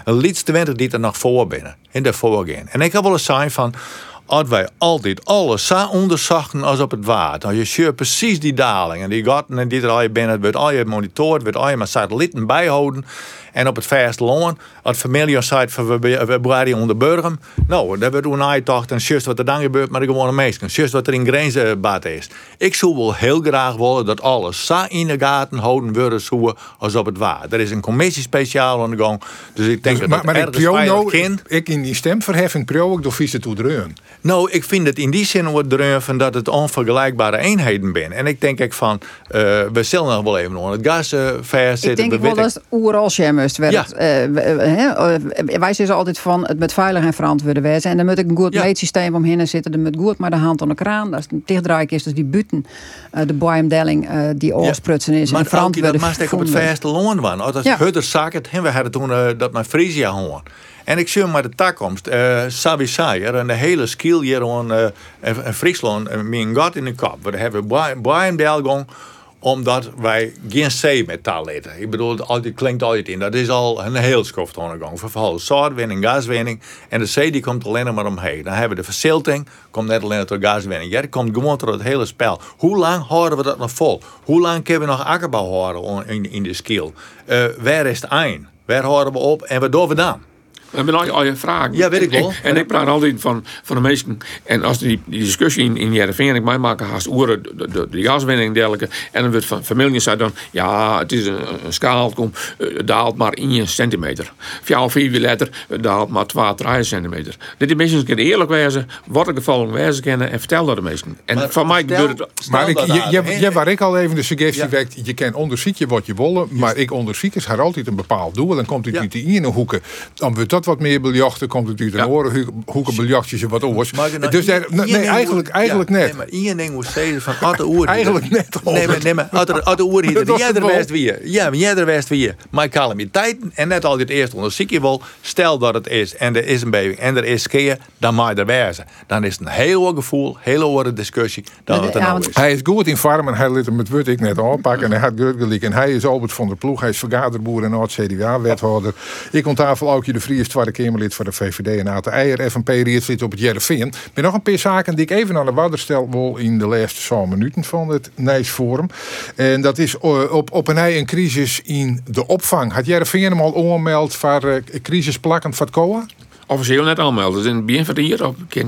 een liedste 20 die er nog voor binnen, in de voorgaan. En ik heb wel eens zijn van, als wij altijd alles zo onderzochten als op het water. Als je precies die daling en die gaten en die er al je binnen, het wordt al je monitord, wordt al je maar satellieten bijhouden. En op het verste loon, als familie zei van we, onder burgum. Nou, dat wordt een uittocht en just wat er dan gebeurt met de gewone mensen. Just wat er in grenzenbad is. Ik zou wel heel graag willen dat alles zo in de gaten houden worden zo als op het water. Er is een commissie speciaal aan de gang. Dus ik denk Dus, dat maar het maar ik ergens nou, kind. ik in die stemverheffing prio ik door vies toe dreun. Nou, ik vind het in die zin wordt dreven dat het onvergelijkbare eenheden zijn. En ik denk ik van, uh, we zullen nog wel even onder het gas uh, vers zitten. Ik denk wel dat het oeral werd. Ja. Uh, wij zeggen altijd van het met veilig en verantwoorde wezen. En dan moet ik een goed Ja. meetsysteem omheen zitten. Dan moet goed maar de hand aan de kraan. Dat is een dichtdraai is dus die buiten. uh, de boeimdelling uh, die oorsprutsen is. Maar en ook dat mag ik op het verste loon waren. Als dat Ja. Hutter zak het, en we hadden toen dat mijn Frisia hoorn. En ik zie maar de toekomst. Uh, Sabi Sayer en de hele skill hier in, uh, Friesland, uh, mijn gat in de kop. We hebben Brian Belgong omdat wij geen C-metaal leten. Ik bedoel, het klinkt altijd in. Dat is al een heel schoft ondergang. Vooral zoutwinning, gaswinning. En de C die komt alleen maar omheen. Dan hebben we de verzilting, komt net alleen door gaswinning. Ja, dat komt gewoon door het hele spel. Hoe lang houden we dat nog vol? Hoe lang kunnen we nog akkerbouw houden in, in de skill? Uh, waar is het eind? Waar houden we op en wat doen we dan? We hebben al, al je vragen. Ja, weet ik wel. En, ik praat altijd van, van de meesten. En als die, die discussie in, in Jereveen, ik mij maken haast oren, de, de, de gaswinning en dergelijke. En dan wordt van familie zei dan, ja, het is een, een schaal, komt, uh, daalt maar in centimeter. Vier of vier letter daalt maar 2, 3 centimeter. Dat die mensen kunnen eerlijk wezen, wat ik gevallen wezen kennen en vertel dat de meesten. En maar van mij gebeurt het. Maar ik, je, je, je, waar ik al even de suggestie ja. wekt, je kan onderzoeken wat je wil, maar ik onderzoekers haar altijd een bepaald doel. Dan komt het ja. niet in de hoeken. Dan wordt dat wat meer biljachten, komt het uit een ja. oren, hoeken biljartjes en wat oors. Nou, dus daar, nee, eigenlijk, eigenlijk net. Nee, maar iedereen ding moet zeggen van Atte Oer. eigenlijk net. Nee, maar, nee, maar Atte Oer hier, jij er west wie. Ja, maar jij er west wie. Maar calamiteit en net al het eerst onderzoek je wel. Stel dat het is en er is een beving en er is skiën, dan mag je er wezen. Dan is het een heel hoog gevoel, heel hoge discussie. Dan het er nou is. Hij is goed in farm en hij liet hem het woord ik net aanpakken en hij had gelijk. En hij is Albert van der Ploeg, hij is vergaderboer en oud-CDA-wethouder. Ik onttafel ook je de Vries, tweede Kamerlid voor de VVD en Aten Eier, FNP Rietslid op het Jereveen. Er zijn nog een paar zaken die ik even aan de wadder stel wil in de laatste zo minuten van het Nijsforum. En dat is op, op een een crisis in de opvang. Had Jereveen hem al onmeld voor uh, crisis plakkend van het COA? Officieel net aanmelden. Dus in het begin van het jaar, ik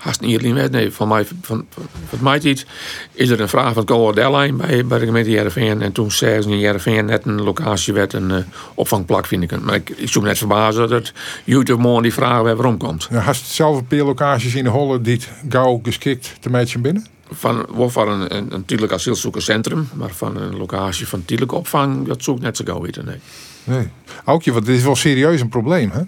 haast niet alleen Nee, van mij, van, van mij iets, is er een vraag van Coa Deadline bij, bij de gemeente Jereveen. En toen zei ze in Jereveen net een locatie werd een uh, opvangplak vind ik. Maar ik, ik zoek net verbazen dat YouTube morgen die vraag weer waarom komt. Ja, hast zelf een locaties in de Holle die gauw geschikt te matchen binnen? Van, van een, een, een tijdelijk asielzoekerscentrum, maar van een locatie van tijdelijke opvang, dat zoekt net zo gauw weer. Nee. Nee. Aukje, want dit is wel serieus een probleem, hè?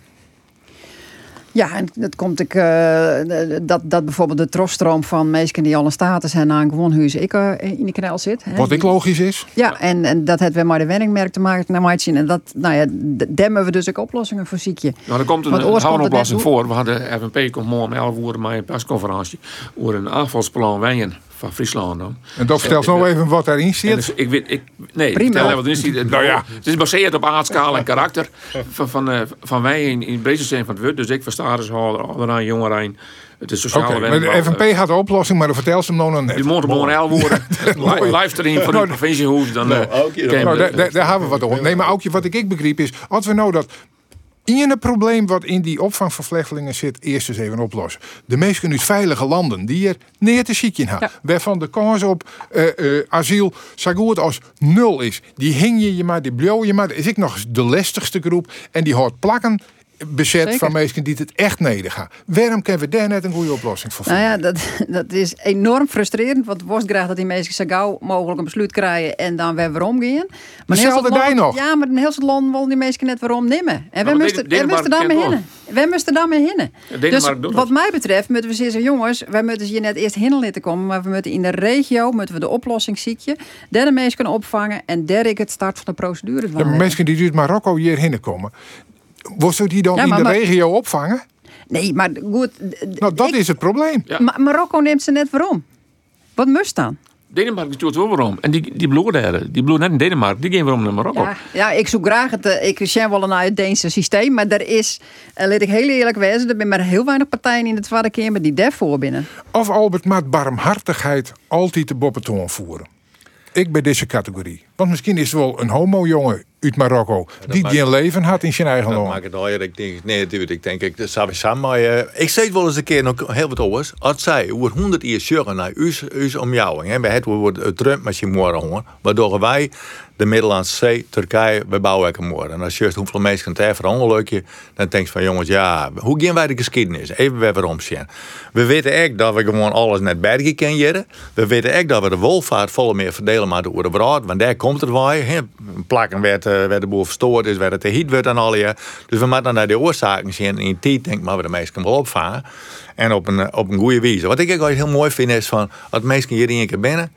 Ja, en dat komt ik, uh, dat, dat bijvoorbeeld de troststroom van mensen die al een status hebben een gewoon huis ik uh, in de kanaal zit. Hè. Wat ik logisch is. Ja, en, en dat het weer maar de wenningmerk te maken naar mij zien. En dat, nou ja, demmen we dus ook oplossingen voor ziekje. Nou, er komt een, een oplossing voor. We hadden FNP komt morgen om 11 uur bij een persconferentie over een aanvalsplan wijnen van Friesland dan. En dat vertelt nou even wat daarin zit. Dus ik weet, ik, nee, Prima. vertel wat erin zit. Nou ja. Het is gebaseerd op aardschaal en karakter van, van, uh, van wij in, in het zin van het woord. Dus ik versta dus ouderaan, jongeren. Het is sociale okay, De FNP had de oplossing, maar de vertel ze hem nog net. Die moeten gewoon heel worden. Livestream van de nou, provinciehoef. Dan, nou, uh, nou, daar, daar, hebben we wat over. Nee, maar ook wat ik begreep is, als we nou dat een probleem wat in die opvang van vluchtelingen zit, eerst eens even oplossen. De meesten uit veilige landen die er neer te ziek in hebben, ja. waarvan de kans op uh, uh, asiel zo goed als nul is. Die hing je je maar, die blow je maar. Dat is ik nog de lastigste groep en die houdt plakken bezet Zeker. van mensen die het echt neder gaan. Waarom kunnen we daar net een goede oplossing voor vinden? Nou ja, dat, dat is enorm frustrerend. Want het graag dat die mensen zo gauw mogelijk een besluit krijgen en dan weer waarom gaan. Maar Hetzelfde nog. Ja, maar in heel veel landen willen die mensen net waarom nemen. En we moesten daar mee hinnen. We moesten daar mee hinnen. dus wat mij betreft moeten we zeggen, jongens, wij moeten hier net eerst hinnen laten komen, maar we moeten in de regio moeten we de oplossing ziekje, derde mensen kunnen opvangen en derde ik het start van de procedure. Ja, mensen die uit Marokko hierheen komen, Wordt die dan in de regio opvangen? Nee, maar goed. Nou, dat is het probleem. Ja. Marokko neemt ze net waarom. Wat moest dan? Denemarken doet wel waarom. En die, die bloeien daar. Die bloeien net in Denemarken. Die gaan waarom naar Marokko. Ja, ja, ik zoek graag het. Eh, ik ken wel naar het Deense systeem. Maar er is, uh, laat ik heel eerlijk wezen, er zijn maar heel weinig partijen in de Tweede Kamer die daarvoor binnen. Of Albert maat barmhartigheid altijd de boppentoon voeren. Ik bij deze categorie. Want misschien is het wel een homo-jongen uit Marokko. die die een leven had in zijn eigen land. maak het. Ik denk, nee, natuurlijk. Ik denk, ik, dat Sam, maar uh, ik zei wel eens een keer nog heel wat anders. Als zij over 100 jaar zorgen naar ons omjouwing. En bij het wordt het Trump je morgen Waardoor wij de Middellandse Zee, Turkije, we bouwen een moord. En als je hoeveel mensen het veranderlijken, dan denk je van jongens, ja, hoe gaan wij de geschiedenis? Even weer waarom. We weten echt dat we gewoon alles net bergen kennen. We weten echt dat we de wolvaart volle meer verdelen maar door de brood, want daar komt het waar. Plakken werd, uh, werd de boel verstoord is, werd het te heat werd en al je. Dus we moeten naar de oorzaken zien. En in die denk maar we de meesten wel opvangen. En op een, op een goede wijze. Wat ik ook heel mooi vind is van, als mensen hier in keer binnen,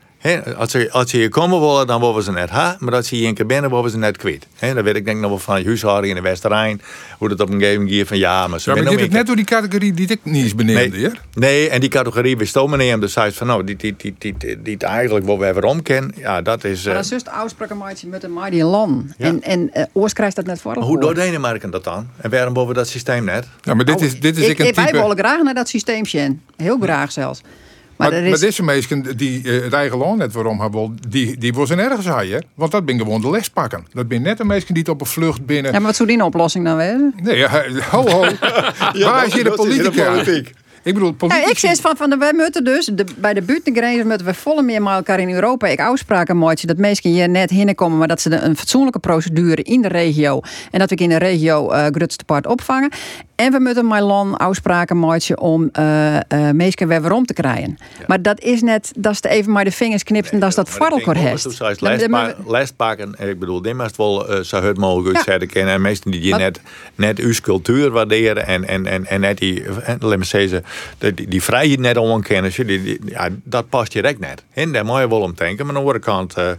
Als, ze, als ze hier komen willen, dan worden ze net ha. Maar als ze hier een keer binnen, worden ze net kwijt. Hè, dan weet ik denk nog wel van huishouding in de Westerrijn. Hoe dat op een gegeven moment van ja, maar ze Ja, maar dit een net door die categorie die ik niet eens benoemde. Nee, hier. nee, en die categorie wist ook meneer dus zei van nou, die, die, die, die, die, die eigenlijk wat we weer omkennen, ja, dat is. Maar eh, dat is juist afspraken met je met een mighty land. Ja. En, en uh, oors krijgt dat net voor. hoe doet Denemarken dat dan? En waarom boven dat systeem net? Ja, maar dit is, dit is ik, ik, een ik, wij type... willen graag naar dat systeem, Sjen. Heel graag zelfs. Maar, Maar, er maar is, deze mensen die eh, het eigen land net waarom hebben, die, die was nergens aan, hè? Want dat ben gewoon de les pakken. Dat ben net de mensen die het op een vlucht binnen. ja, maar wat zou die nou oplossing dan wezen? Nee, ja, ho, ho. Waar is hier de dat is hier de politica? Ik bedoel, Ja, politici. ik zeg van, van de, wij moeten dus de, bij de buitengrenzen moeten we volle meer met elkaar in Europa. Ik afspraken maken dat mensen hier net hinnekomen, maar dat ze de, een fatsoenlijke procedure in de regio en dat we in de regio uh, grutste part opvangen. En we moeten met land afspraken maken om uh, uh, mensen weer waarom te krijgen. Maar dat is net, dat is even maar de vingers knipt en dat is dat varrelkor hest. Les pakken, ik bedoel, dit moest wel uh, zo hard mogelijk uitzetten kennen. En meesten die Wat? net, net uw cultuur waarderen en, en, en, en net die, laat me zeggen, die, die net onkennen. Die, die, ja, dat past direct net. En daar moet je wel om denken. Maar aan de andere kant, uh,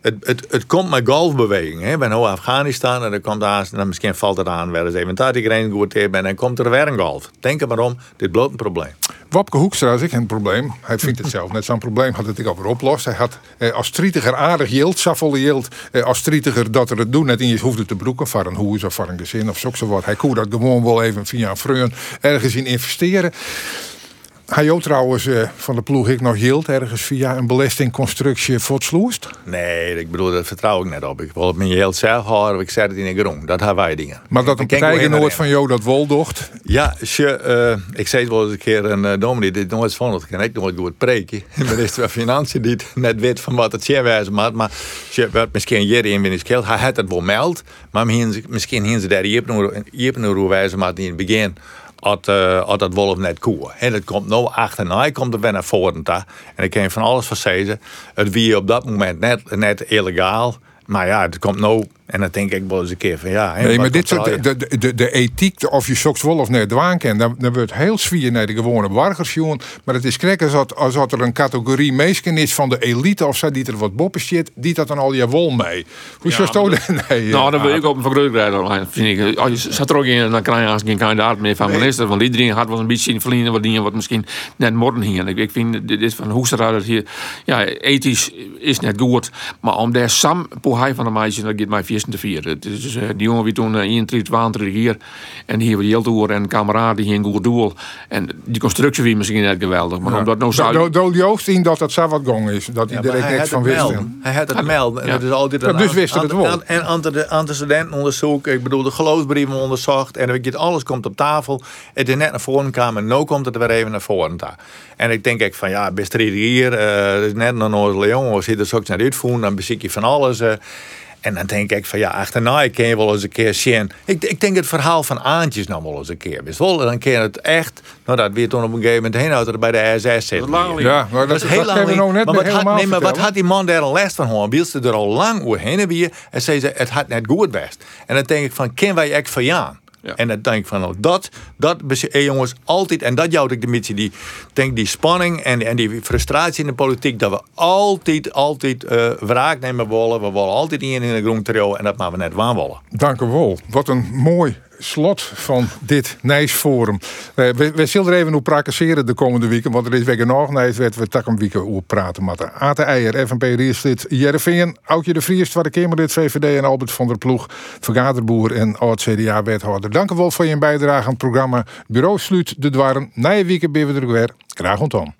het, het, het komt met golfbeweging. Hè. Ben Afghanistan en dan komt daar, dan misschien valt het aan, wel eens even dat die grens goed is, en komt er weer een golf. Denk er maar om, dit bloot een probleem. Wopke Hoekstra is ik een probleem. Hij vindt het zelf net zo'n probleem. Had het ik over oplost. Hij had eh, als trietiger aardig jild, saffolle jild. Eh, als trietiger dat er het doen net in je hoefde te broeken. Voor een hoes of voor een gezin of zo wat. Hij kon dat gewoon wel even via een vreun ergens in investeren. Hij ook trouwens uh, van de ploeg ik nog hield ergens via een belastingconstructie voor het sloest? Nee, ik bedoel, dat vertrouw ik net op. Ik wil het me heel zelf houden, ik zet het in de grond. Dat hebben wij dingen. Maar dat een partijgenoot van jou dat wel docht? Ja, je, uh, ik zei het wel eens een keer een uh, dominee, dit nooit van, dat kan ik nooit goed preken. De minister van Financiën die net weet van wat het zeerwijze maakt, maar je werd misschien hier in winst geld. Hij had het wel meld, maar misschien hier ze daar hier een wijze maakt in het begin had, had dat wolf net koer. En het komt nou achterna, hij komt er weer naar voren. En ik kan van alles van. Het wie op dat moment net, net illegaal. Maar ja, het komt nou. En dan denk ik wel eens een keer van ja. Nee, maar dit soort, de, de, de, de ethiek, of je soks wel of net dwaan kent, dan, dan wordt heel zwier naar de gewone burgers, jongen. Maar het is krek als, dat, als dat er een categorie meesken is van de elite of zo, die er wat boppen zit, die dat dan al je wol mee. Hoe ja, zo nee, Nou, dan wil ik op een vergrootrijder, vind ik. Als je zat er ook in, dan krijg je als geen kandidaat meer van minister. Want iedereen had wel een beetje in verliezen wat dingen wat misschien net morgen hingen. Ik, ik vind dit van Hoekstra dat hier, ja, ethisch is net goed. Maar om daar sam hij van de meisje, dat gaat mij vier te vieren. Het is, uh, die jongen wie toen uh, 21 hier en hier weer heel en kameraden die hier een goed doel. En die constructie wie misschien net geweldig. Maar ja. omdat nou zou. Do, do, do zien dat dat wat gong is. Dat ja, iedereen niks van wist. Hij had het melden. Ja. Dat is altijd ja, dus wist het wel. En antecedentenonderzoek. Ik bedoel, de geloofsbrieven onderzocht. En weet je, alles komt op tafel. Het is net naar voren gekomen. En nu komt het er weer even naar voren. Daar. En ik denk ik van ja, best hier. Uh, is net een Noord Leon. Als je er zo naar uitvoeren, dan beziek je van alles. Uh, en dan denk ik van ja, achterna ik ken je wel eens een keer zien. Ik, ik denk het verhaal van Aantjes nou wel eens een keer. Wist wel, dan ken je het echt. Nou, dat weer toen op een gegeven moment heen uit bij de SS zit. Ja, maar dat, dat is heel lang. We nog net maar wat, had, nee, maar wat had die man daar een les van hoor? Wielste er al lang oorheen weer. En zei ze, het had net goed best. En dan denk ik van, ken wij echt van Jaan? Ja. En dan denk ik van, nou, dat, dat hey jongens, altijd, en dat jouwt ik de beetje, die, denk die spanning en, en die frustratie in de politiek, dat we altijd, altijd uh, wraak nemen willen. We willen altijd in in de groen trio en dat maar we net waan willen. Dank u wel. Wat een mooi slot van dit Nijsforum. Uh, we, zullen er even op praktiseren de komende weken, want er is weer nog Nijs, werd we tak een week op praten met de Ate Eier, FNP Rierslid Jereveen, Oudje de Vries, Tweede Kamerlid VVD en Albert van der Ploeg, vergaderboer en oud-CDA-wethouder. Dank u wel voor je bijdrage aan het programma. Bureau sluit de dwarren. Na je weekend er weer. Graag ontdaan.